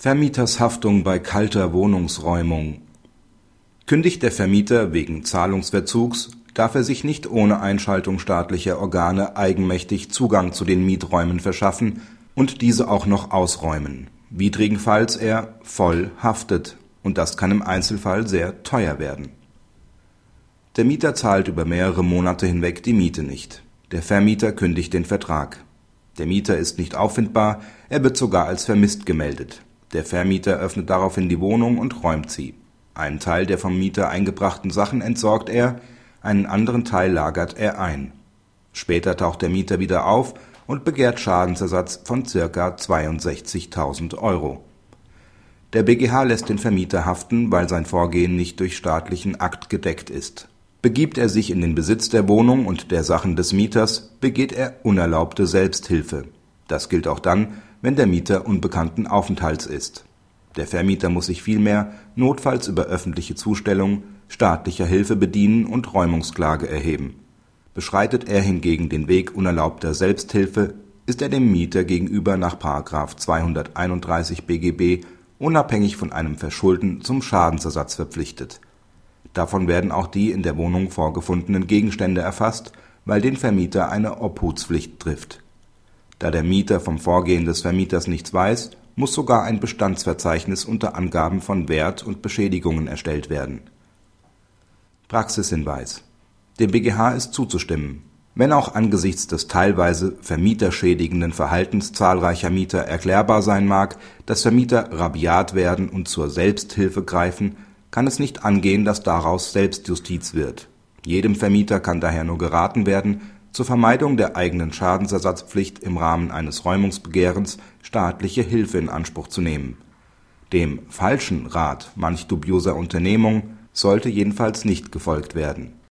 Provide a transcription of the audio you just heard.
Vermietershaftung bei kalter Wohnungsräumung Kündigt der Vermieter wegen Zahlungsverzugs, darf er sich nicht ohne Einschaltung staatlicher Organe eigenmächtig Zugang zu den Mieträumen verschaffen und diese auch noch ausräumen, widrigenfalls er voll haftet, und das kann im Einzelfall sehr teuer werden. Der Mieter zahlt über mehrere Monate hinweg die Miete nicht. Der Vermieter kündigt den Vertrag. Der Mieter ist nicht auffindbar, er wird sogar als vermisst gemeldet. Der Vermieter öffnet daraufhin die Wohnung und räumt sie. Einen Teil der vom Mieter eingebrachten Sachen entsorgt er, einen anderen Teil lagert er ein. Später taucht der Mieter wieder auf und begehrt Schadensersatz von circa 62.000 Euro. Der BGH lässt den Vermieter haften, weil sein Vorgehen nicht durch staatlichen Akt gedeckt ist. Begibt er sich in den Besitz der Wohnung und der Sachen des Mieters, begeht er unerlaubte Selbsthilfe. Das gilt auch dann, wenn der Mieter unbekannten Aufenthalts ist. Der Vermieter muss sich vielmehr notfalls über öffentliche Zustellung staatlicher Hilfe bedienen und Räumungsklage erheben. Beschreitet er hingegen den Weg unerlaubter Selbsthilfe, ist er dem Mieter gegenüber nach 231 BGB unabhängig von einem Verschulden zum Schadensersatz verpflichtet. Davon werden auch die in der Wohnung vorgefundenen Gegenstände erfasst, weil den Vermieter eine Obhutspflicht trifft da der Mieter vom Vorgehen des Vermieters nichts weiß, muss sogar ein Bestandsverzeichnis unter Angaben von Wert und Beschädigungen erstellt werden. Praxishinweis Dem BGH ist zuzustimmen. Wenn auch angesichts des teilweise vermieterschädigenden Verhaltens zahlreicher Mieter erklärbar sein mag, dass Vermieter rabiat werden und zur Selbsthilfe greifen, kann es nicht angehen, dass daraus Selbstjustiz wird. Jedem Vermieter kann daher nur geraten werden zur Vermeidung der eigenen Schadensersatzpflicht im Rahmen eines Räumungsbegehrens staatliche Hilfe in Anspruch zu nehmen. Dem „ falschen “Rat manch dubioser Unternehmungen sollte jedenfalls nicht gefolgt werden